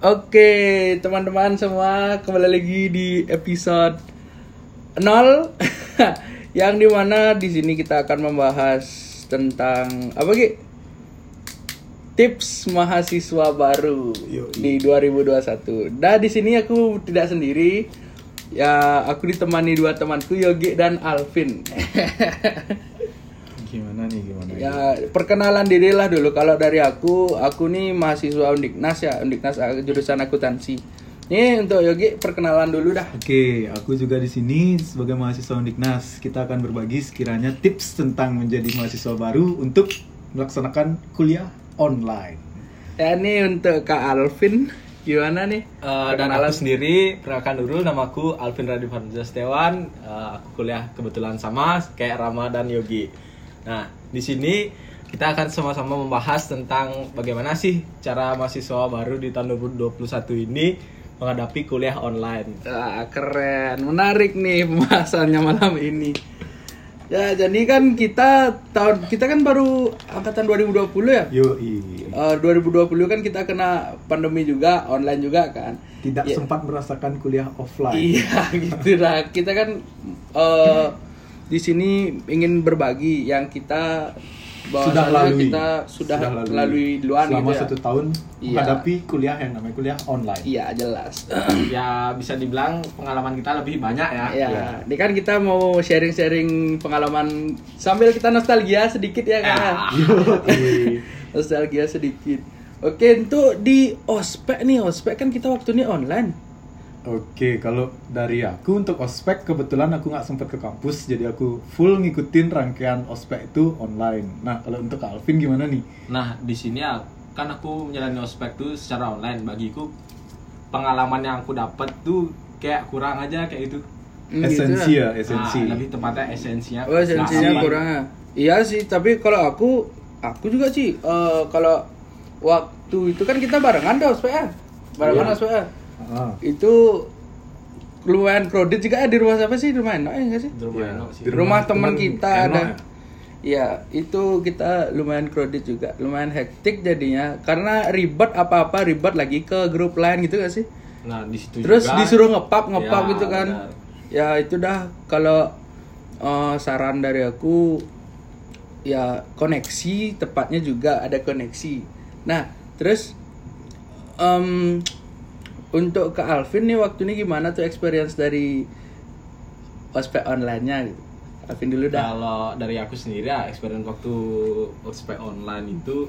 Oke, teman-teman semua kembali lagi di episode 0 yang di mana di sini kita akan membahas tentang apa Ki? Tips mahasiswa baru Yoi. di 2021. Nah, di sini aku tidak sendiri. Ya, aku ditemani dua temanku Yogi dan Alvin. Nih gimana? Ya, perkenalan diri lah dulu. Kalau dari aku, aku nih mahasiswa Undiknas ya, Undiknas eh, jurusan akuntansi. Nih untuk Yogi perkenalan dulu dah. Oke, aku juga di sini sebagai mahasiswa Undiknas. Kita akan berbagi sekiranya tips tentang menjadi mahasiswa baru untuk melaksanakan kuliah online. Ya nih untuk Kak Alvin, gimana nih? Eh, dan aku sendiri, perkenalkan dulu namaku Alvin Radifan Setiawan. Eh, aku kuliah kebetulan sama kayak Rama dan Yogi. Nah, di sini kita akan sama-sama membahas tentang bagaimana sih cara mahasiswa baru di tahun 2021 ini menghadapi kuliah online. Wah, keren, menarik nih pembahasannya malam ini. Ya, jadi kan kita tahun kita kan baru angkatan 2020 ya. Yoi. Eh, 2020 kan kita kena pandemi juga, online juga kan. Tidak Ya. sempat merasakan kuliah offline. Iya gitu lah. Kita kan eh di sini ingin berbagi yang kita Sudah lalui. kita sudah, lalui duluan Selama gitu ya. satu tahun Iya. menghadapi kuliah yang namanya kuliah online. Iya jelas. ya bisa dibilang pengalaman kita lebih banyak ya. ya, ini kan kita mau sharing-sharing pengalaman sambil kita nostalgia sedikit ya kan. Yoi. nostalgia sedikit. Oke, untuk di ospek nih, ospek kan kita waktu ini online. Oke, kalau dari aku untuk ospek kebetulan aku nggak sempat ke kampus, jadi aku full ngikutin rangkaian ospek itu online. Nah, kalau untuk Alvin gimana nih? Nah, di sini ya, kan aku menjalani ospek tuh secara online. Bagiku pengalaman yang aku dapat tuh kayak kurang aja kayak gitu. Hmm, esensi gitu ya, esensi. Nah, lebih tepatnya esensinya. Oh, esensinya Nah, kurang. ya? Iya sih, tapi kalau aku aku juga sih eh, kalau waktu itu kan kita barengan tuh ospek. Barengan Iya. ospek. Ah, Itu lumayan crowded juga di rumah siapa sih? Rumah enak ya nggak sih? Di rumah enak sih. Di rumah teman kita Eno ada. ya? Iya, itu kita lumayan crowded juga, lumayan hektik jadinya karena ribet apa-apa ribet lagi ke grup lain gitu gak sih? Nah, di situ Terus juga, disuruh ngepap ngepap Ya, gitu kan. benar. Ya itu dah kalau eh, saran dari aku ya koneksi tepatnya juga ada koneksi. Nah terus em, untuk ke Alvin nih waktu ini gimana tuh experience dari ospek online-nya gitu. Alvin dulu dah. Kalau dari aku sendiri ya, experience waktu ospek online itu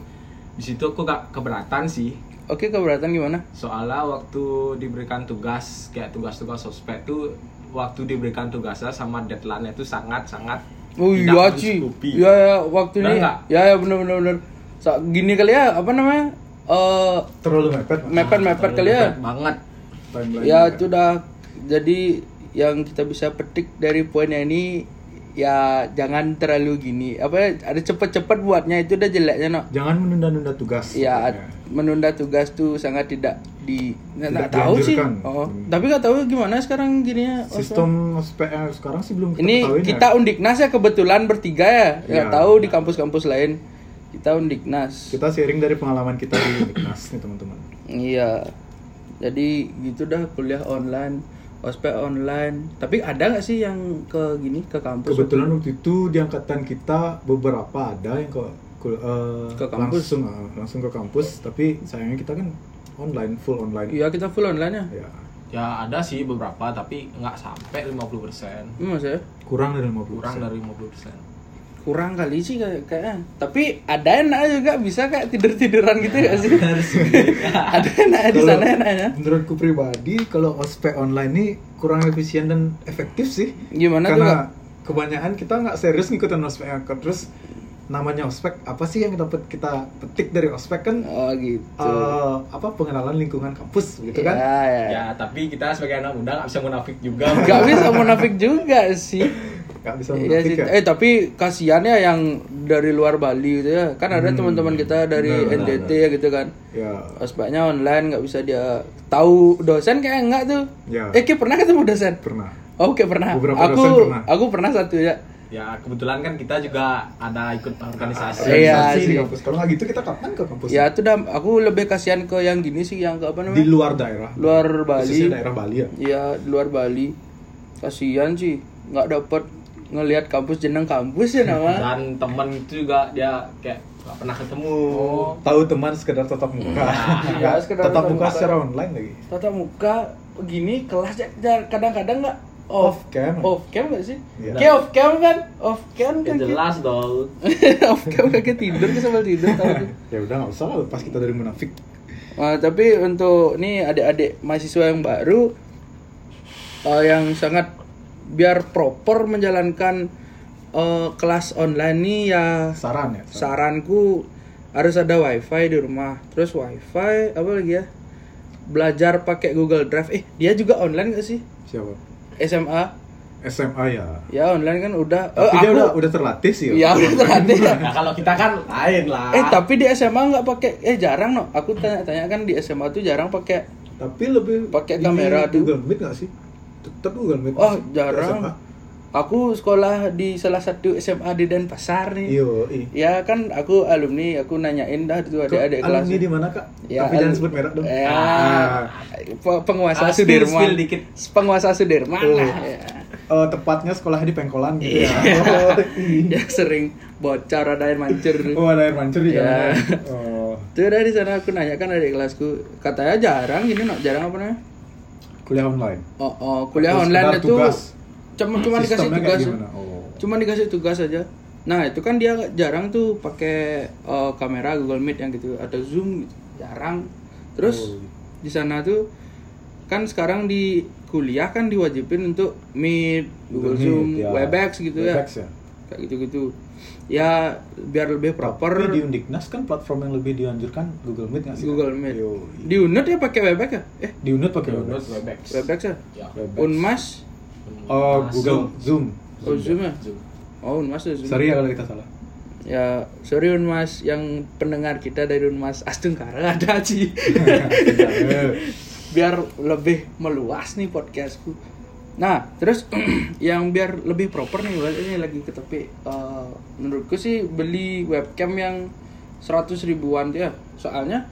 di situ aku gak keberatan sih. Oke keberatan gimana? Soalnya waktu diberikan tugas kayak tugas-tugas ospek tuh waktu diberikan tugasnya sama deadline itu sangat-sangat Oh iya sih. Iya ya waktu ini. Ya ya benar benar benar. So, gini kali ya apa namanya? Eh terlalu mepet. Mas. mepet-mepet kali ya. Mepet banget. Ya mepet. itu udah jadi yang kita bisa petik dari poinnya ini ya jangan terlalu gini apa ada cepet-cepet buatnya itu udah jeleknya no Jangan menunda-nunda tugas. ya pokoknya. menunda tugas tuh sangat tidak di Tidak tahu sih oh Hmm. tapi nggak tahu gimana sekarang gini ya Sistem yang sekarang sih belum kita ini kita ya. undiknas ya kebetulan bertiga ya nggak Iya. tahu di kampus-kampus lain kita undiknas Kita sharing dari pengalaman kita di Uniknas nih teman-teman. Iya. Jadi gitu dah kuliah online, ospek online. Tapi ada nggak sih yang ke gini ke kampus? Kebetulan waktu itu di angkatan kita beberapa ada yang ke kul- eh, Ke kampus? langsung ah, langsung ke kampus, tapi sayangnya kita kan online full online. Iya kita full online ya. Ya, Ya ada sih beberapa tapi nggak sampai 50%. Hmm, maksudnya kurang dari 50%. Kurang dari 50%. Kurang kali sih kayak kayaknya. Tapi ada enak juga bisa kayak tidur tiduran gitu ya sih. ada enak di sana enaknya. Menurutku pribadi kalau ospek online ini kurang efisien dan efektif sih. Gimana tuh, Kak? Karena kebanyakan kita nggak serius ngikutin ospek terus namanya ospek apa sih yang dapat kita petik dari ospek kan Oh gitu. eh, apa pengenalan lingkungan kampus gitu kan Ya, ya. Ya, tapi kita sebagai anak muda nggak bisa munafik juga. Gak bisa munafik juga sih. Nggak bisa Iya munafik sih. ya Eh tapi kasihan ya yang dari luar Bali gitu ya. Kan ada Hmm, teman-teman kita dari benar, NTT benar. ya gitu kan. ya Ospeknya online nggak bisa dia tahu dosen kayak enggak tuh. Ya. Eh, Ki pernah ketemu dosen? pernah Oh, Oke pernah. Beberapa aku pernah. aku pernah satu ya. Ya kebetulan kan kita juga ada ikut organisasi. Iya Organisasi di sih. kampus. Kalau nggak gitu kita kapan ke kampus? Ya itu dah aku lebih kasihan ke yang gini sih yang ke apa di namanya? luar daerah. Luar Bali. Khususnya daerah Bali ya. Iya, di luar Bali. Kasihan sih nggak dapet ngelihat kampus jeneng kampus ya nama. Dan teman itu juga dia kayak gak pernah ketemu. Tahu teman sekedar tatap muka. Iya, sekedar tatap muka muka. secara online lagi. Tatap muka begini kelas ya- ya kadang-kadang nggak off Off cam. Off cam nggak sih? Iya. Kayak off cam kan? Off cam Ya kan? jelas dong. off cam kayak tidur ke sambil tidur tahu. Ya udah nggak usah lah lepas kita dari munafik. Nah, tapi untuk nih adik-adik mahasiswa yang baru eh, yang sangat biar proper menjalankan eh, kelas online nih ya Saran ya. saranku harus ada wifi di rumah terus wifi apa lagi ya belajar pakai Google Drive eh dia juga online gak sih Siapa? SMA SMA ya. ya online kan udah Tapi Eh, dia aku- udah udah terlatih sih. ya udah terlatih ya Nah kalau kita kan lain lah. eh tapi di SMA nggak pakai eh jarang no aku tanya-tanya kan di SMA tuh jarang pakai Tapi lebih Pakai kamera tuh. Google Meet nggak sih? Tetap Meet. Oh, jarang. SMA. Aku sekolah di salah satu SMA di Denpasar nih. Iyo, i. Ya kan aku alumni, aku nanyain dah tuh adik-adik kelas. Alumni di mana kak? Ya, Tapi jangan sebut merek dong. Ya, Ah. pe- penguasa Ah, spill, Sudirman. spill dikit. Penguasa Sudirman Oh. lah. Ya. Eh, tepatnya sekolah di Pengkolan gitu Iya. ya. Oh, Yang sering bocor ada air mancur. oh, ada air mancur di Ya. jalan. Oh, Tuh dari sana aku nanyakan adik kelasku, katanya jarang gini no, jarang apa namanya? Kuliah online. Oh, oh kuliah Atau online itu tugas. cuma cuma dikasih tugas. Oh. cuma dikasih tugas aja nah itu kan dia jarang tuh pakai eh, kamera Google Meet yang gitu atau Zoom gitu. jarang terus Oh. di sana tuh kan sekarang di kuliah kan diwajibin untuk Meet Google, Meet, Zoom ya. Webex gitu Webex ya ya. Kayak gitu gitu ya biar lebih proper Tapi di Undiknas kan platform yang lebih dianjurkan Google Meet nggak sih? Google Meet Yo, di Unut ya pakai Webex ya eh di Unut pakai Webex. Webex. Webex ya Ya. Webex. Unmas Oh, Google Zoom. oh Zoom ya Zoom. oh Unmas ya Zoom Sorry ya kalau kita salah. Ya, sorry Unmas yang pendengar kita dari Unmas Astungkara ada sih. biar lebih meluas nih podcastku. Nah, terus yang biar lebih proper nih, ini lagi ke tepi. Eh, menurutku sih beli webcam yang 100 ribuan tuh ya. Soalnya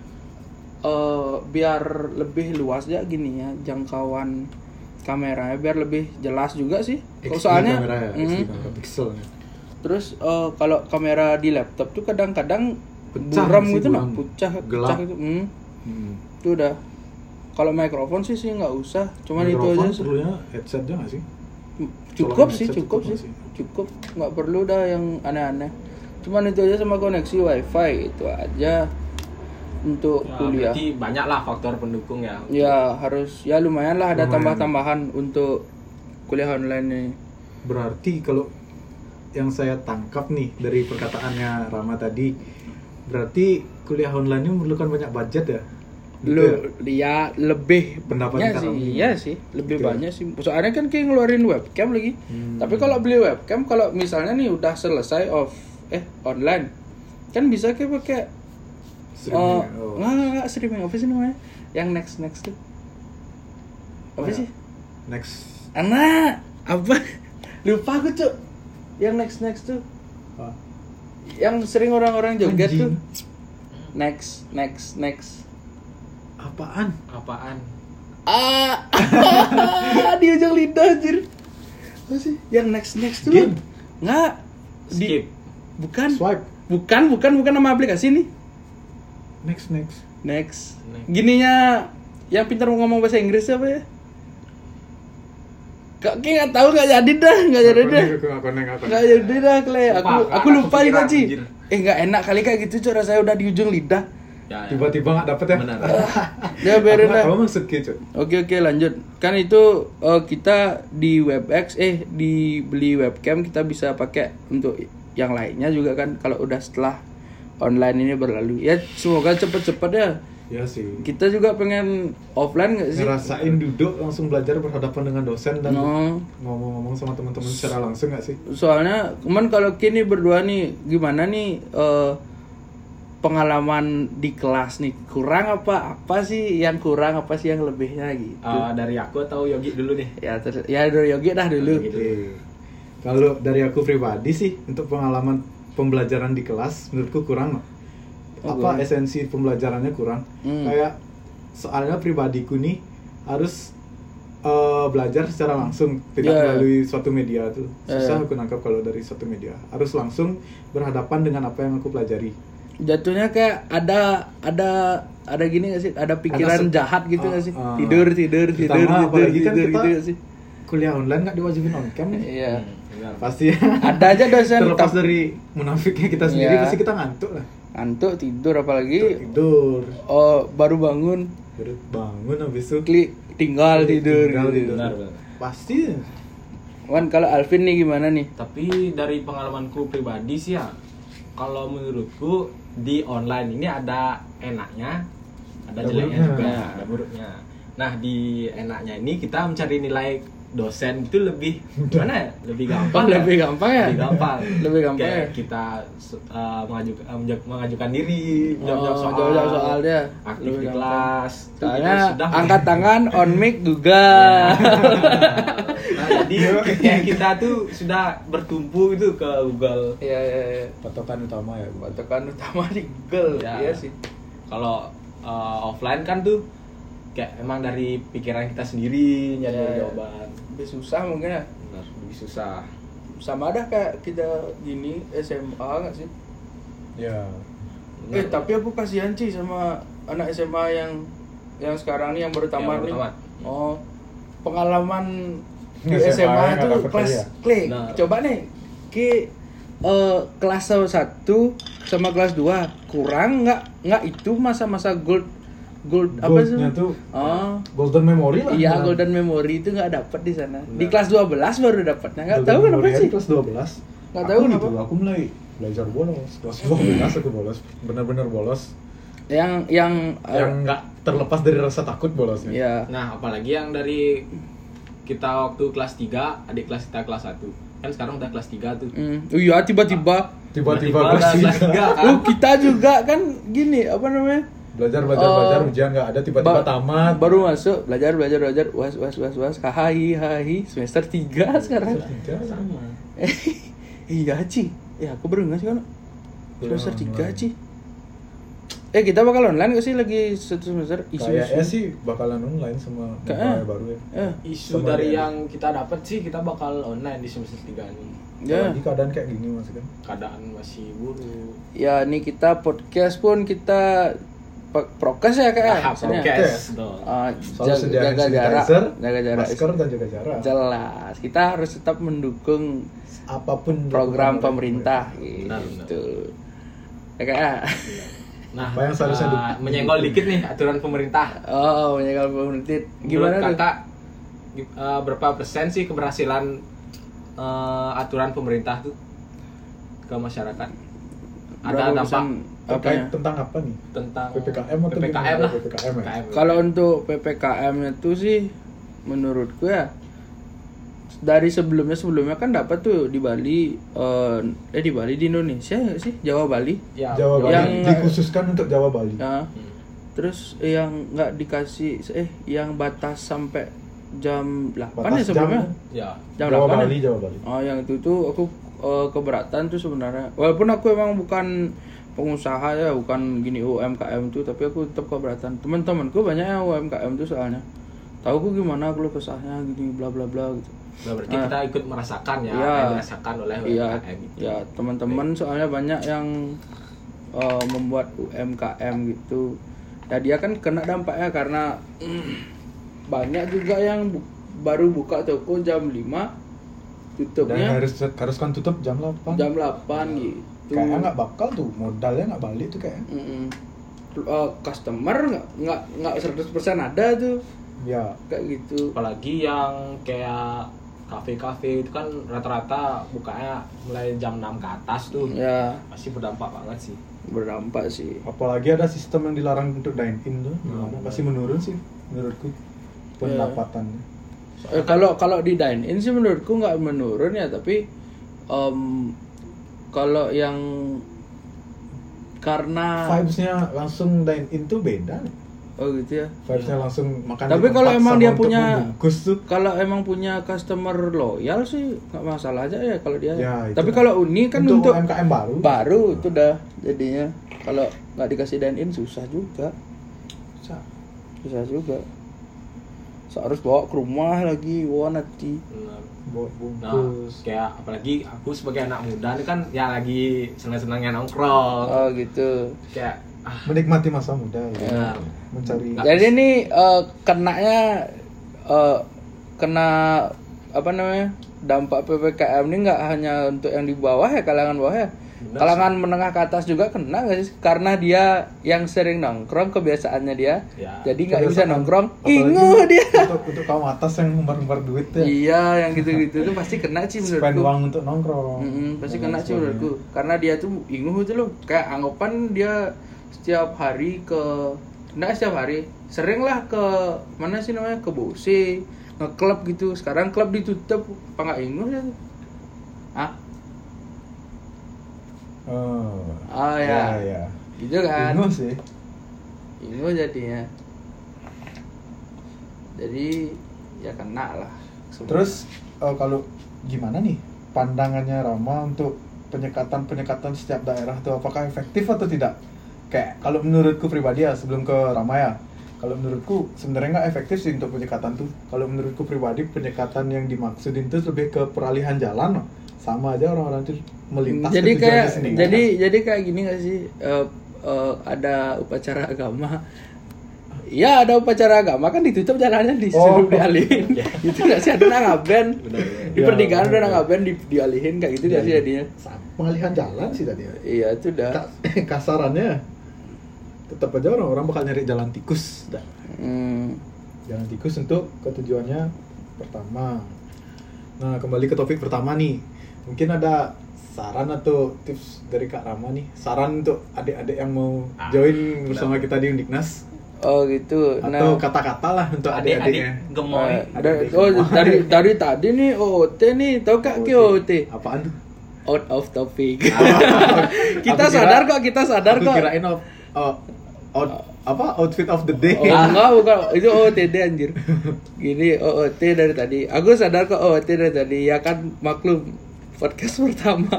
eh biar lebih luas ya gini ya jangkauan kameranya biar lebih jelas juga sih. XD Soalnya kamera ya, mm, kamera. Terus eh, kalau kamera di laptop tuh kadang-kadang buram gitu nah, pecah, Gelap. pecah gitu. Hmm, Hmm. itu udah. Kalau mikrofon sih sih nggak usah, cuman itu aja. sih. perlunya headset aja nggak sih? Cukup sih, cukup cukup sih, cukup. Nggak perlu dah yang aneh-aneh. Cuman itu aja sama koneksi wifi itu aja untuk Ya, kuliah. berarti banyak lah faktor pendukung ya. Ya harus ya lumayan lah ada tambah-tambahan untuk kuliah online nih. Berarti kalau yang saya tangkap nih dari perkataannya Rama tadi, berarti kuliah online ini memerlukan banyak budget ya? Gitu lu ya? ya lebih Pendapatnya sih Rami. iya sih lebih Gitu ya? banyak sih soalnya kan kayak ngeluarin webcam lagi Hmm. tapi kalau beli webcam kalau misalnya nih udah selesai off eh online kan bisa kayak pakai Streaming oh, ya? Oh. nggak streaming apa sih namanya yang next next tuh apa Oh, ya. sih Next. anak apa lupa aku cuk yang next next tuh Apa? yang sering orang-orang joget tuh next next next Apaan? Apaan? Ah, di ujung lidah anjir. Apa sih? Yang next next tuh. Game. Nggak. Di, Skip. bukan. Swipe. Bukan, bukan, bukan nama aplikasi nih. Next next. Next. Next. Gininya yang pintar ngomong bahasa Inggris siapa ya? Kak Ki nggak tahu nggak jadi dah, nggak jadi dah. Nggak jadi dah, Kle. Aku aku lupa juga sih. Eh nggak enak kali kayak gitu, Cuk. Rasanya udah di ujung lidah. Ya, ya. Tiba-tiba nggak dapet ya? Benar. Ya biarin maksudnya cuy. Oke oke lanjut. Kan itu eh, kita di WebEx eh di beli webcam kita bisa pakai untuk yang lainnya juga kan kalau udah setelah online ini berlalu. Ya semoga cepet-cepet ya. Ya sih. Kita juga pengen offline nggak sih? Ngerasain duduk langsung belajar berhadapan dengan dosen dan No. ngomong-ngomong sama teman-teman secara langsung nggak sih? Soalnya cuman kalau kini berdua nih gimana nih eh, pengalaman di kelas nih kurang apa apa sih yang kurang apa sih yang lebihnya gitu. Eh, dari aku atau Yogi dulu nih? Ya ya dari Yogi dah dulu. Yogi. Oke. Kalau dari aku pribadi sih untuk pengalaman pembelajaran di kelas menurutku kurang. Oh, apa kurang. esensi pembelajarannya kurang. Hmm. Kayak soalnya pribadiku nih harus eh, belajar secara langsung tidak Ya. melalui suatu media tuh. Susah Ya. aku nangkap kalau dari suatu media. Harus langsung berhadapan dengan apa yang aku pelajari. Jatuhnya kayak ada ada ada gini gak sih? Ada pikiran jahat gitu Ah, gak sih? ah. tidur tidur tidur tidur apalagi kan tidur kita gitu gak sih? Kuliah online nggak diwajibin on cam nih. Iya. Benar. Pasti Ada aja dosen terlepas dari munafiknya kita sendiri Iya. pasti kita ngantuk lah. ngantuk tidur apalagi Tidur. oh baru bangun Baru bangun habis itu klik tinggal tidur Tinggal gitu. tidur. Benar, benar. pasti Wan kalau Alvin nih gimana nih? Tapi dari pengalamanku pribadi sih ya, kalau menurutku di online ini ada enaknya, ada jeleknya juga, ada buruknya. Nah di enaknya ini kita mencari nilai dosen itu lebih gimana ya? Lebih Oh, gampang. ya? lebih gampang ya? Lebih gampang. Lebih gampang Kayak ya? kita uh, mengajukan uh, mengajukan diri, Oh, jawab-jawab soal, jawab-jawab soal dia. aktif Lebih di gampang. kelas. Soalnya sudah angkat tangan on mic juga. nah, jadi kayak kita tuh sudah bertumpu itu ke Google Iya iya iya. patokan utama ya Patokan utama di Google. Ya. Iya sih. Kalau uh, offline kan tuh kayak emang dari pikiran kita sendiri nyari Ya, ya. jawaban. Lebih susah mungkin ya. Benar, lebih susah. Sama ada kayak kita gini SMA nggak sih? ya Eh tapi aku kasihan sih sama anak SMA yang yang sekarang nih yang baru tamat baru nih. tamat. Oh, pengalaman di SMA SMA, tuh dapet kelas klik. Benar. Coba nih ki eh, kelas 1 sama kelas 2 kurang nggak nggak itu masa-masa gold gold apa sih? Tuh Oh. golden memory lah Iya, Nah, golden memory itu nggak dapat di sana. Di kelas 12 baru dapatnya. Nggak tahu kenapa sih. kelas 12 Nggak tahu kenapa. aku mulai belajar bolos kelas 12 aku bolos benar-benar bolos Yang yang yang nggak terlepas dari rasa takut bolosnya ya. Nah, apalagi yang dari kita waktu kelas 3, adik kelas kita kelas 1. Kan sekarang udah kelas 3 tuh. Hmm. Oh iya tiba-tiba tiba-tiba kelas kelas 3 tiga. kan. Oh kita juga kan gini apa namanya? belajar belajar belajar Oh. ujian nggak ada tiba-tiba Ba- tamat Baru masuk belajar belajar belajar was was was was hai hai semester 3 sekarang. Tiga sama iya Ci. Ya aku baru nggak sih kan. Semester Kuliah 3 online. Ci. Eh kita bakal online gak sih lagi satu semester isu kayaknya sih bakalan online sama Kayaknya. mobile baru ya Eh, Isu Sama dari yang kita dapat sih kita bakal online di semester 3 ini. ya. Apalagi keadaan kayak gini masih kan Keadaan masih buruk. Ya nih kita podcast pun kita prokes ya kayak Nah, prokes. Betul. Ah, jaga, jaga jarak, jaga jarak. masker dan jaga jarak Jelas, kita harus tetap mendukung apa pun program pemerintah gitu. Ya kayak Nah, Apa yang seharusnya uh, menyenggol dikit nih aturan pemerintah. oh, kalau pemerintah. Gimana Menurut tuh? kakak uh, berapa persen sih keberhasilan uh, aturan pemerintah tuh ke masyarakat? Ada Berapa dampak terkait tentang apa nih tentang PPKM atau PPKM lah. PPKM ya? Kalau untuk PPKM itu sih menurutku ya dari sebelumnya sebelumnya kan dapat tuh di Bali eh, eh di Bali di Indonesia sih Jawa Bali ya, Jawa Bali Yang- dikhususkan untuk Jawa Bali ya Hmm. terus yang nggak dikasih eh yang batas sampai jam 8 ya Batas sebelumnya jam. ya jam Jawa 8 ya? Bali Jawa Bali Oh, yang itu tuh aku eh, keberatan tuh sebenarnya. Walaupun aku emang bukan pengusaha ya, bukan gini UMKM tuh, tapi aku tetap keberatan. Teman-temanku banyak yang UMKM tuh soalnya. Tahu aku gimana aku kesahnya gini bla bla bla gitu. Nah, berarti Ah. kita ikut merasakan ya Iya. apa yang dirasakan oleh Iya, UMKM itu. ya teman-teman soalnya banyak yang eh, membuat UMKM gitu. Ya dia kan kena dampaknya karena banyak juga yang bu- baru buka toko jam 5 dan tutupnya harus harus kan tutup jam 8 jam 8 gitu. kayaknya nggak bakal tuh modalnya nggak balik tuh kayaknya Mm-mm. Uh, customer nggak nggak nggak 100% ada tuh ya. Kayak gitu. Apalagi yang kayak kafe-kafe itu kan rata-rata bukanya mulai jam 6 ke atas tuh. Ya. Pasti berdampak banget sih. Berdampak sih. Apalagi ada sistem yang dilarang untuk dine in tuh Hmm. pasti menurun sih menurutku pendapatannya. Eh, kalau kalau di dine in sih menurutku nggak menurun ya tapi em, kalau yang karena vibesnya langsung dine in tuh beda. nih. Oh gitu ya vibesnya langsung makan Tapi kalau emang dia punya tuh kalau emang punya customer loyal sih nggak masalah aja ya kalau dia. Ya. Tapi kalau Uni kan untuk, untuk, UMKM baru baru itu dah jadinya. Kalau nggak dikasih dine in susah juga, Bisa. susah juga. So, harus bawa ke rumah lagi, wah nanti. Bawa Nah, bungkus kayak apalagi aku sebagai anak muda ini kan ya lagi senang-senangnya nongkrong. Oh gitu. Kayak menikmati masa muda ya. benar. mencari Jadi ini eh, kenanya eh, kena apa namanya dampak ppkm ini nggak hanya untuk yang di bawah ya kalangan bawah ya? Benar kalangan menengah ke atas juga kena nggak sih? Karena dia yang sering nongkrong kebiasaannya dia. Ya. jadi nggak bisa nongkrong ingu dia. untuk untuk kaum atas yang umbar-umbar duit ya. Iya yang gitu-gitu tuh pasti kena sih spend menurutku uang untuk nongkrong. Mm-mm, pasti Dan kena sih menurutku. karena dia tuh inguh itu loh. Kayak anggapan dia setiap hari ke enggak setiap hari sering lah ke mana sih namanya ke Bose ngeklub gitu. Sekarang klub ditutup apa nggak inguh ya? Ah oh. Ah ya, ya, ya. gitu kan. Bingung sih. Inguh jadinya. Jadi ya kena lah semua. terus eh, kalau gimana nih pandangannya Rama untuk penyekatan-penyekatan setiap daerah itu apakah efektif atau tidak kayak kalau menurutku pribadi ya sebelum ke Rama ya kalau menurutku sebenarnya nggak efektif sih untuk penyekatan tuh. Kalau menurutku pribadi penyekatan yang dimaksudin itu lebih ke peralihan jalan sama aja orang-orang itu melintas jadi ke kayak sendiri. jadi jadi kayak gini gak sih? Eh, eh, ada upacara agama. Iya ada upacara agama kan ditutup jalannya disuruh Oh. dialihin. Itu nggak sih? Ada nangaben di Ya, pernikahan ada benar. nangaben di, dialihin kayak gitu nggak sih Iya, jadinya? Pengalihan jalan sih tadi ya. iya itu udah Ka- kasarannya tetap aja orang-orang bakal nyari jalan tikus dah. Hmm, jalan tikus untuk ketujuannya pertama. Nah, kembali ke topik pertama nih. Mungkin ada saran atau tips dari Kak Rama nih. Saran untuk adik-adik yang mau Ah, join bersama kita di Undiknas oh gitu atau nah kata-kata lah untuk Adik-adik adik-adiknya. gemoy. eh, da- oh dari dari tadi nih OOT nih tau kak ki OOT Apaan tuh? out of topic Aku kita kira- sadar kok kita sadar Aku kok kirain of, oh, out- apa outfit of the day. Oh enggak bukan itu OOTD anjir. Gini OOT dari tadi. Aku sadar kok OOT dari tadi. Ya kan maklum podcast pertama.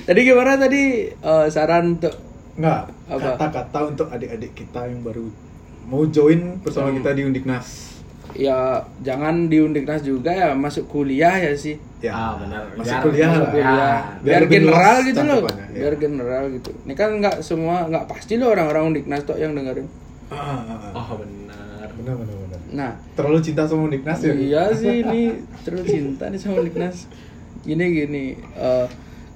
tadi gimana tadi Eh, saran untuk Enggak, Apa? kata-kata untuk adik-adik kita yang baru mau join bersama Hmm. kita di Undiknas. Ya jangan di Undiknas juga ya masuk kuliah ya sih. Ya, Ah, benar. Masuk Biar- kuliah Masuk lah. kuliah. Ya, biar, biar general luas gitu loh. ya. Biar general gitu. Ini kan nggak semua nggak pasti loh orang-orang Undiknas tok yang dengerin. Ah, ah, ah. Oh benar. Benar, benar, benar. Nah, Terlalu cinta sama Undiknas ya? Iya sih ini terus cinta nih sama Niknas. Gini gini eh,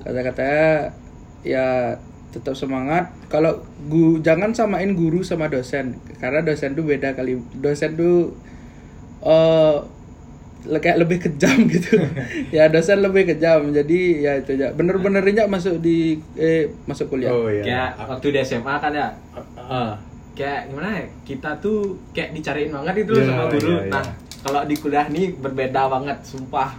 kata-katanya ya tetap semangat. Kalau gu, jangan samain guru sama dosen karena dosen tuh beda kali. Dosen tuh eh le- kayak lebih kejam gitu. ya dosen lebih kejam. Jadi ya itu aja. Bener-benernya masuk di eh masuk kuliah. Oh iya. Kayak waktu di SMA kan ya. Ah, Kayak gimana ya? Kita tuh kayak dicariin banget itu Iya, sama guru. iya, iya. Nah, kalau di kuliah nih berbeda banget, sumpah.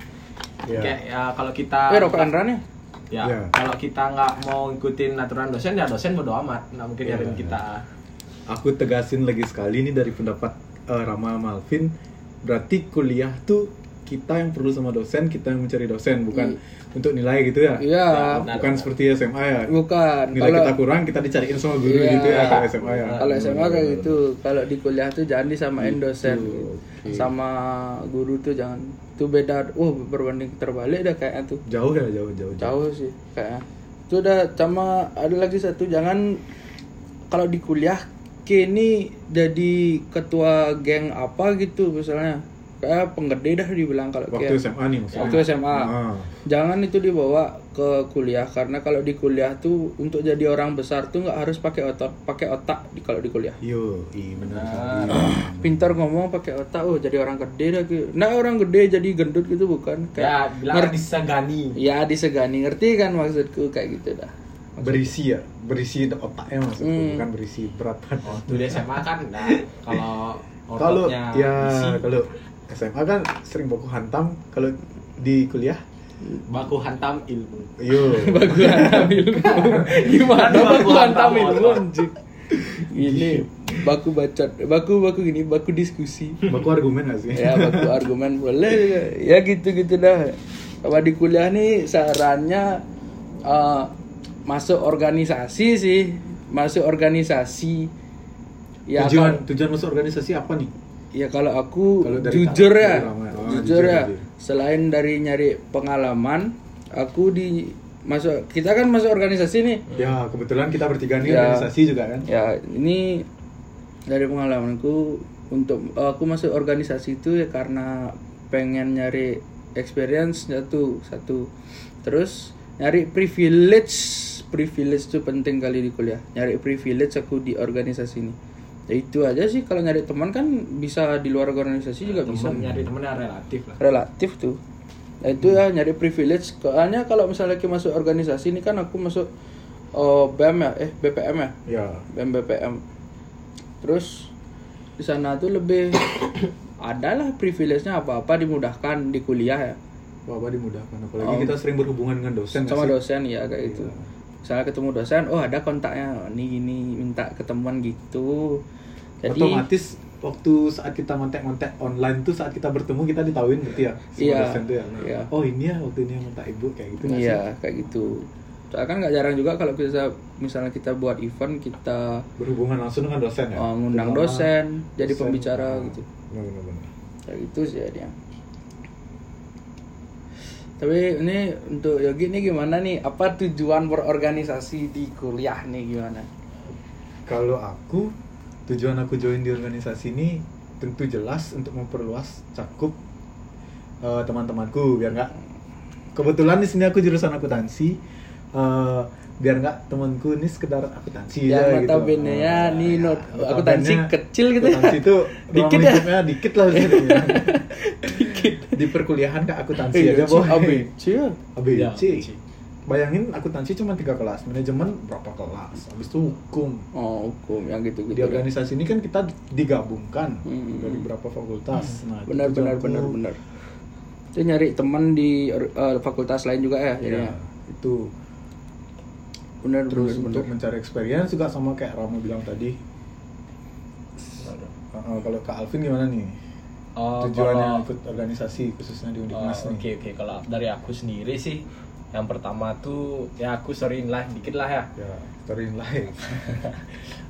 Iya. Kayak ya kalau kita Eh rokokan Ran ya? ya Iya. kalau kita nggak mau ngikutin aturan dosen ya dosen bodo amat nggak mungkin Iya. nyariin kita Aku tegasin lagi sekali nih dari pendapat eh, Rama Malvin. Berarti kuliah tuh kita yang perlu sama dosen, kita yang mencari dosen, bukan untuk nilai gitu ya? Iya. benar, bukan benar. seperti SMA ya. Bukan. Nilai kita kurang, kita dicariin sama guru Iya. gitu ya kalau SMA ya. Kalau SMA kayak gitu, kalau di kuliah tuh jangan disamain dosen Gitu, gitu. oke. sama guru tuh jangan. Itu beda. Oh, berbanding terbalik dah kayaknya tuh. Jauh ya, jauh, jauh. Jauh sih kayaknya. Itu udah sama ada lagi satu jangan kalau di kuliah kini jadi ketua geng apa gitu misalnya. Kayak penggede dah dibilang kalau Waktu kayak- SMA nih maksudnya. Waktu SMA. Ah. Jangan itu dibawa ke kuliah karena kalau di kuliah tuh untuk jadi orang besar tuh nggak harus pakai otot, pakai otak di kalau di kuliah. Yo, iya benar. Sekali. Pintar ngomong pakai otak, oh jadi orang gede dah gitu. Nah orang gede jadi gendut gitu bukan? ya bilang ngerti, disegani ya disegani, ngerti kan maksudku kayak gitu dah. Berisi ya, berisi otaknya maksudku, Hmm. bukan berisi berat badan. waktu di SMA kan nah, kalau Kalau ya kalau SMA kan sering baku hantam, kalau di kuliah? Baku hantam ilmu. Yo. Bagus hantam ilmu. Gimana Baku hantam ilmu? anjing? ini baku bacot baku baku gini baku diskusi. Baku argumen gak sih? ya baku argumen. Boleh. Ya gitu gitu dah. Kalau di kuliah nih sarannya eh, masuk organisasi sih masuk organisasi ya tujuan kalau- tujuan masuk organisasi apa nih? ya kalau aku Kalau dari jujur ya. Oh, jujur jujur, ya jujur. selain dari nyari pengalaman aku di masuk kita kan masuk organisasi nih Ya kebetulan kita bertiga nih Ya. organisasi juga kan. ya ini dari pengalamanku untuk aku masuk organisasi itu ya karena pengen nyari experience satu satu terus nyari privilege privilege itu penting kali di kuliah. Nyari privilege aku di organisasi ini ya itu aja sih. Kalau nyari teman kan bisa di luar organisasi juga bisa. Temen, nyari temennya relatif lah. Relatif tuh nah, itu ya nyari privilege. Soalnya kalau misalnya kita masuk organisasi ini kan aku masuk oh, BEM ya? Eh BPM ya? Ya. BEM BPM terus di sana tuh lebih adalah privilege-nya apa-apa dimudahkan di kuliah ya. Bapak dimudahkan. Apalagi Oh. kita sering berhubungan dengan dosen sama dosen ya kayak gitu. Iya. Misalnya ketemu dosen oh ada kontaknya oh, ini gini minta ketemuan gitu jadi otomatis waktu saat kita kontak-kontak online tuh saat kita bertemu kita ditahuin berarti ya Iya, dosen tuh ya. Nah, iya. Oh ini ya waktu ini yang minta ibu kayak gitu iya sih? kayak gitu soalnya kan nggak jarang juga kalau kita misalnya kita buat event kita Berhubungan langsung dengan dosen ya. uh, ngundang Terutama dosen jadi dosen. pembicara Nah, gitu Benar-benar. kayak gitu sih ya dia tapi ini untuk Yogi ini gimana nih apa tujuan berorganisasi di kuliah nih gimana Kalau aku tujuan aku join di organisasi ini tentu jelas untuk memperluas cakup eh, teman-temanku biar nggak kebetulan di sini aku jurusan akuntansi eh, biar nggak temanku ini sekedar akuntansi Yang aja gitu. notabene ya, Oh, nih ya, not- akuntansi kecil gitu ya. akuntansi itu Dikit ya? ya dikit lah maksudnya. di perkuliahan ke akuntansi Iya, aja boy ABC ya. ABC. Ya, ABC. Bayangin akuntansi cuma tiga kelas, manajemen berapa kelas, habis itu hukum. oh hukum yang gitu gitu Di organisasi ini kan kita digabungkan Hmm. dari beberapa fakultas. Nah, itu benar benar benar benar itu nyari teman di eh, fakultas lain juga ya Ya, jadinya itu. benar Terus benar untuk benar mencari experience juga sama kayak Rama bilang tadi. Uh, uh, kalau Kak Alvin gimana nih? Oh, Tujuannya kalau- ikut organisasi khususnya di Oh, Undikmas Oke nih. oke kalau dari aku sendiri sih yang pertama tuh ya aku sorryin lah dikit lah ya Ya, storyin lain.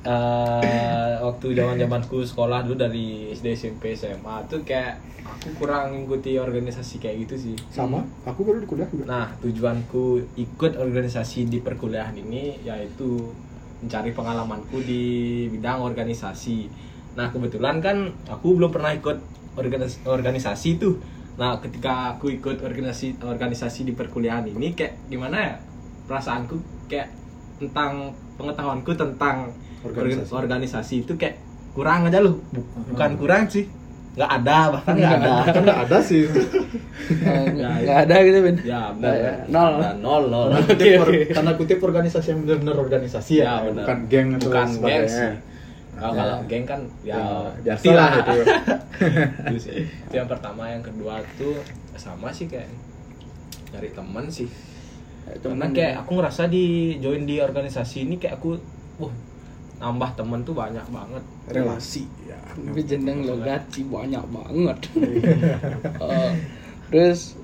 Eh, waktu zaman zamanku sekolah dulu dari SD SMP SMA tuh kayak aku kurang ngikuti organisasi kayak gitu sih Sama, aku baru di kuliah juga. nah tujuanku ikut organisasi di perkuliahan ini yaitu mencari pengalamanku di bidang organisasi nah kebetulan kan aku belum pernah ikut organis- organisasi tuh. Nah ketika aku ikut organisasi organisasi di perkuliahan ini kayak gimana ya perasaanku? Kayak tentang pengetahuanku tentang Organisasi. organisasi, organisasi itu kayak kurang aja loh. Bu- bukan kurang sih. Nggak ada bahkan nggak ada. kan nggak ada sih. Ya, nggak ada gitu ben ya benar. ada. nol. Nol nol. Or- tanda kutip organisasi yang benar-benar organisasi ya, Ya, bukan geng atau bukan geng sebagainya. sih Ya. kalau geng kan ya, biasa pasti lah itu. Itu sih. itu yang pertama yang kedua tuh sama sih kayak cari teman sih Ya, karena kayak aku ngerasa di join di organisasi ini kayak aku wah nambah temen tuh banyak banget relasi ya. tapi jeneng logat sih banyak banget Eh, terus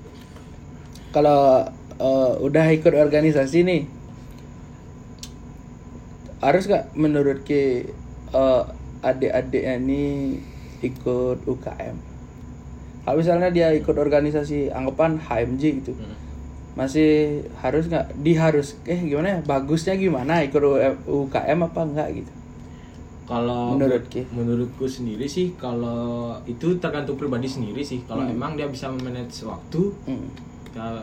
kalau eh, udah ikut organisasi nih harus gak menurut ke eh, adik-adiknya ini ikut UKM kalau misalnya dia ikut organisasi anggapan HMJ gitu Hmm. masih harus nggak diharus eh gimana ya bagusnya gimana ikut UKM apa enggak gitu kalau Menurut Ki? menurutku sendiri sih kalau itu tergantung pribadi sendiri sih kalau Hmm. emang dia bisa manage waktu Hmm. ya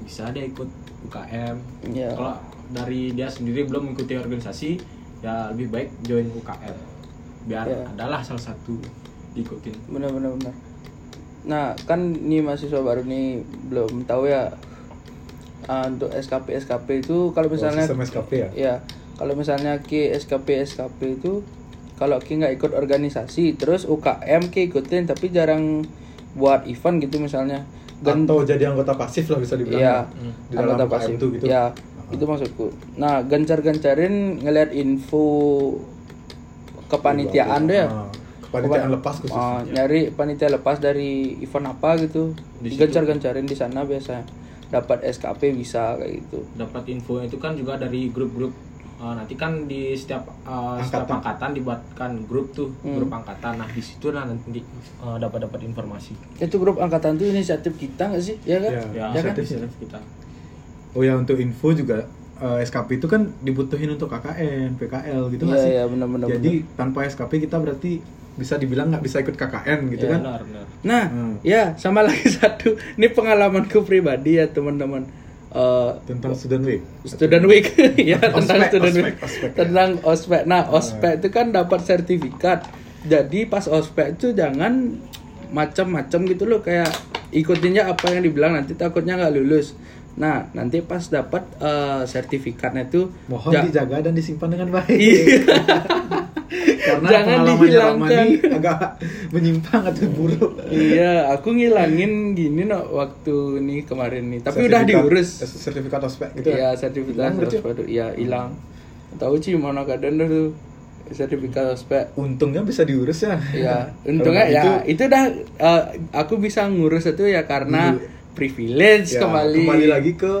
bisa dia ikut UKM Ya. kalau dari dia sendiri belum mengikuti organisasi ya lebih baik join UKM biar Ya. adalah salah satu diikutin benar benar benar nah kan nih mahasiswa baru nih belum tahu ya ah, untuk SKP SKP itu kalau misalnya sistem SKP ya? ya kalau misalnya ki SKP SKP itu kalau ki nggak ikut organisasi terus UKM ki ikutin tapi jarang buat event gitu misalnya Gan- atau jadi anggota pasif lah bisa dibilang Iya, ya. di dalam anggota UKM pasif. tuh gitu Ya, itu maksudku. Nah, gencar-gencarin ngeliat info kepanitiaan deh ya. Ah, kepanitiaan Kepa- lepas khususnya. Ah, nyari panitia lepas dari event apa gitu digencar-gencarin di sana biasanya dapat SKP bisa kayak gitu dapat info itu kan juga dari grup-grup Uh, nanti kan di setiap uh, setiap Angkatan. angkatan dibuatkan grup tuh Hmm. grup angkatan nah di situ nah nanti uh, dapat dapat informasi itu grup angkatan tuh inisiatif kita nggak sih ya kan Ya, ya, Ya kan? inisiatif kita Oh ya untuk info juga eh, SKP itu kan dibutuhin untuk KKN, PKL gitu nggak Iya, sih? iya, benar-benar, Jadi tanpa SKP kita berarti bisa dibilang nggak bisa ikut KKN gitu Iya, kan? benar benar Nah, Hmm. ya sama lagi satu. Ini pengalamanku pribadi ya teman-teman. Eh, Tentang student week. student week ya tentang Ospek, student ospek, week ospek, ya. tentang ospek. Nah, ospek itu kan dapat sertifikat. Jadi pas ospek itu jangan macam-macam gitu loh kayak ikutinnya apa yang dibilang nanti takutnya nggak lulus. Nah, nanti pas dapat eh, sertifikatnya itu Mohon ja- dijaga dan disimpan dengan baik. Iya. Karena Jangan dihilangkan. agak menyimpang atau buruk. iya, aku ngilangin gini no waktu nih kemarin nih. Tapi udah Sertifikat- diurus. Sertifikat ospek gitu Iya, ya. sertifikat Hilang berarti? ospek itu iya hilang. Tahu sih mana kadang tuh sertifikat ospek. Untungnya bisa diurus ya. Iya, untungnya ya itu- itu dah eh, aku bisa ngurus itu ya karena Dulu. Privilege Ya, kembali. lagi ke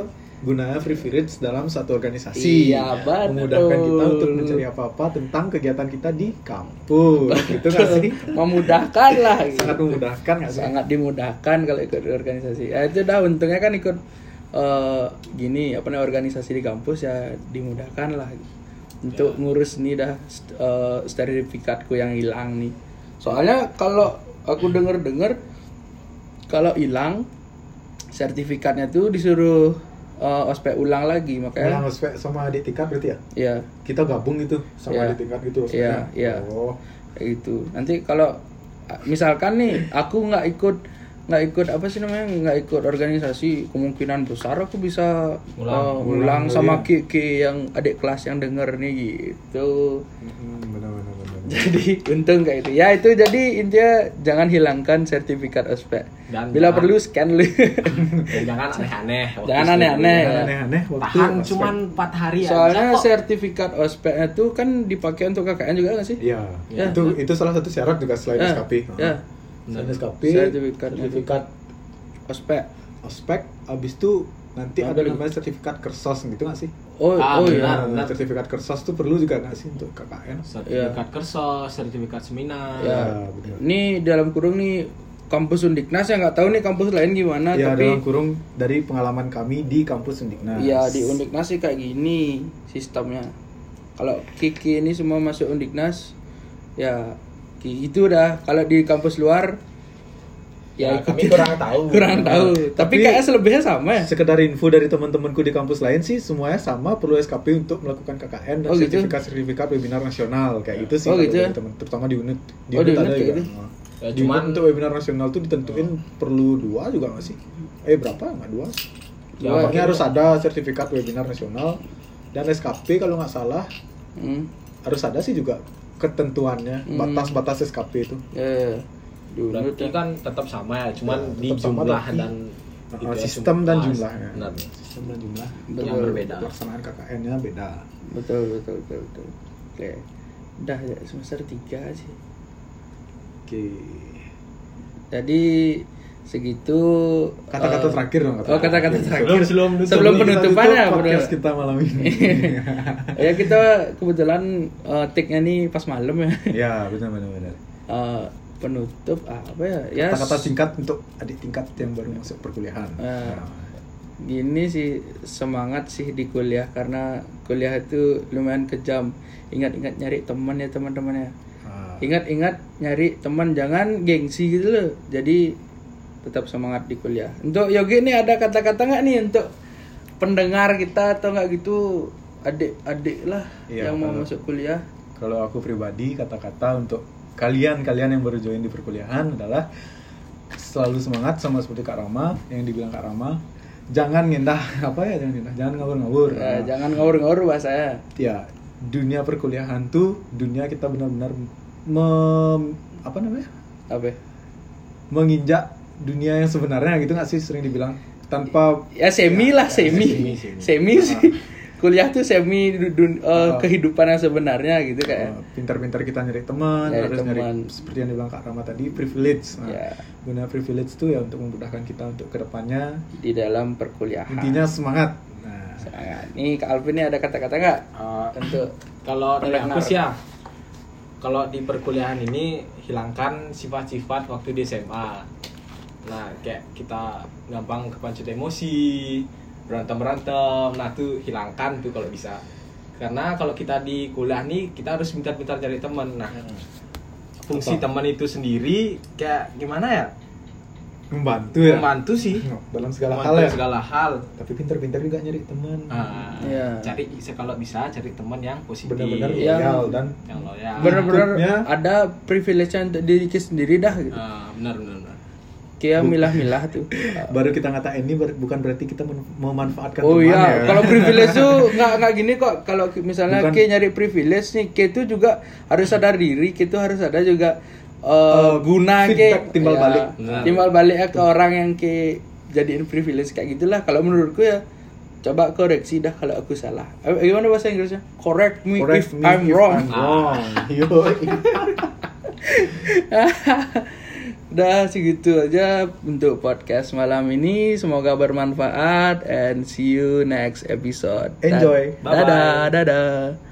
gunanya privilege dalam satu organisasi Iya, betul. memudahkan kita untuk mencari apa-apa tentang kegiatan kita di kampus gitu nggak sih Memudahkan lah. sangat memudahkan nggak sih sangat dimudahkan kalau ikut organisasi. Ya itu dah untungnya kan ikut eh, gini apa namanya organisasi di kampus ya dimudahkan lah untuk ngurus nih dah sertifikatku yang hilang nih. Soalnya kalau aku denger-dengar kalau hilang sertifikatnya tuh disuruh eh, ospek ulang lagi Ulang makanya ospek sama adik tingkat berarti ya? Ya kita gabung gitu sama Iya. adik tingkat gitu Iya, iya. oh. Kayak gitu. Nanti kalau misalkan nih aku nggak ikut nggak ikut apa sih namanya nggak ikut organisasi kemungkinan besar aku bisa Ulang. uh, Ulang ulang sama ya. Kiki yang adik kelas yang denger nih gitu Hmm, benar-benar benar jadi untung kayak itu ya itu jadi intinya jangan hilangkan sertifikat ospek Dan bila jangan- perlu scan lu Ya, jangan aneh-aneh Jangan aneh-aneh. ya. aneh-aneh tahan ospek. cuman 4 hari aja soalnya kok. sertifikat ospeknya tuh kan dipakai untuk KKN juga nggak sih iya Ya. itu itu salah satu syarat juga selain Ya, SKP ya. SKP Sertifikat. sertifikat ospek ospek abis itu nanti Apa ada lagi? namanya sertifikat kersos gitu nggak sih oh Ah, oh benar. iya Nah, sertifikat kersos tuh perlu juga nggak sih untuk KKN sertifikat kersos sertifikat seminar Ya, Ya, benar. ini dalam kurung nih kampus Undiknas ya nggak tahu nih kampus lain gimana ya tapi dalam kurung dari pengalaman kami di kampus Undiknas ya di Undiknas sih kayak gini sistemnya. Kalau Kiki ini semua masuk Undiknas ya itu dah. Kalau di kampus luar ya, Ya, kami kurang tahu. kurang tahu. Tapi, Tapi- kayak selebihnya sama ya. sekedar info dari teman-temanku di kampus lain sih semuanya sama perlu SKP untuk melakukan KKN dan Oh, gitu? sertifikat-sertifikat webinar nasional kayak itu sih Oh, gitu dari ya? teman terutama di unit di Oh, di unit unit ada juga. gitu? Ya, di cuman- unit untuk webinar nasional tuh ditentuin perlu dua juga nggak sih eh berapa nggak dua ya, iya. harus ada sertifikat webinar nasional dan SKP kalau nggak salah Hmm. harus ada sih juga ketentuannya Hmm. batas-batas SKP itu Ya, ya. Unit berarti kan tetap sama ya cuman Ya, di tetap sama, jumlah tapi- dan Uh, gitu ya, sistem jumlah. dan Ah, jumlahnya benar. sistem dan jumlah yang Betul. berbeda pelaksanaan KKN-nya beda Betul, betul, betul, betul. Oke. Udah ya, semester 3 sih. oke Jadi segitu kata-kata eh, terakhir dong Oh, kata-kata terakhir. Sebelum- sebelum sebelum tutup bro. podcast kita malam ini ya kita kebetulan uh, take-nya nih pas malam ya. ya benar benar benar Eh, penutup apa ya? Ya kata-kata singkat untuk adik tingkat yang baru masuk perkuliahan Eh. Nah, gini sih semangat sih di kuliah karena kuliah itu lumayan kejam. Ingat-ingat nyari teman ya teman-teman ya. ah, Ingat-ingat nyari teman jangan gengsi gitu loh. Jadi tetap semangat di kuliah. Untuk Yogi nih ada kata-kata nggak nih untuk pendengar kita atau nggak gitu adik-adik lah Iya, yang mau kalau- masuk kuliah. kalau aku pribadi kata-kata untuk kalian-kalian yang baru join di perkuliahan adalah selalu semangat sama seperti Kak Rama yang dibilang Kak Rama jangan ngendah apa ya jangan ngendah jangan ngawur-ngawur Ya, Nah, jangan ngawur-ngawur bahasanya. ya dunia perkuliahan tuh dunia kita benar-benar mem- apa namanya Apa? ya? menginjak dunia yang sebenarnya gitu nggak sih sering dibilang tanpa Ya semi lah, semi. semi, semi. Semi sih. kuliah tuh semi du- dun- eh, Oh. kehidupan yang sebenarnya gitu kayak pintar-pintar kita nyari teman Nyari harus nyari teman. seperti yang dibilang Kak Rama tadi privilege nah, Ya. guna privilege itu ya untuk memudahkan kita untuk ke depannya di dalam perkuliahan. intinya semangat nah Semangat. Nih Kak Alvin nih ada kata-kata nggak Uh, untuk kalau dari aku sih ya kalau di perkuliahan ini hilangkan sifat-sifat waktu di SMA nah kayak kita gampang kepancet emosi berantem berantem nah tuh hilangkan tuh kalau bisa. Karena kalau kita di kuliah nih kita harus pintar-pintar cari teman. Nah fungsi Apa? teman itu sendiri kayak gimana ya? Membantu ya? Membantu sih. Dalam segala Membantu hal ya? segala hal. Tapi pintar-pintar juga nyari teman. Ah, Iya. cari kalau bisa cari teman yang positif. Benar-benar Yang- loyal dan yang loyal. benar-benar ada privilege untuk diri kita sendiri dah gitu. Ah, benar benar benar. Kayak milah-milah tuh. baru kita ngatain ini ber- bukan berarti kita memanfaatkan Oh iya, ya. kalau privilege tuh nggak nggak gini kok. Kalau misalnya Bukan- K nyari privilege nih, K itu juga harus sadar diri, K itu harus ada juga eh, Eh, guna K feedback timbal ya, balik. Benar. timbal balik ya ke orang yang K jadiin privilege kayak gitulah. Kalau menurutku ya coba koreksi dah kalau aku salah. Eh, gimana bahasa Inggrisnya? Correct me Correct if me I'm if wrong. I'm wrong. Yo. Udah segitu aja untuk podcast malam ini. Semoga bermanfaat and see you next episode. Enjoy. Dadah, Bye-bye. dadah.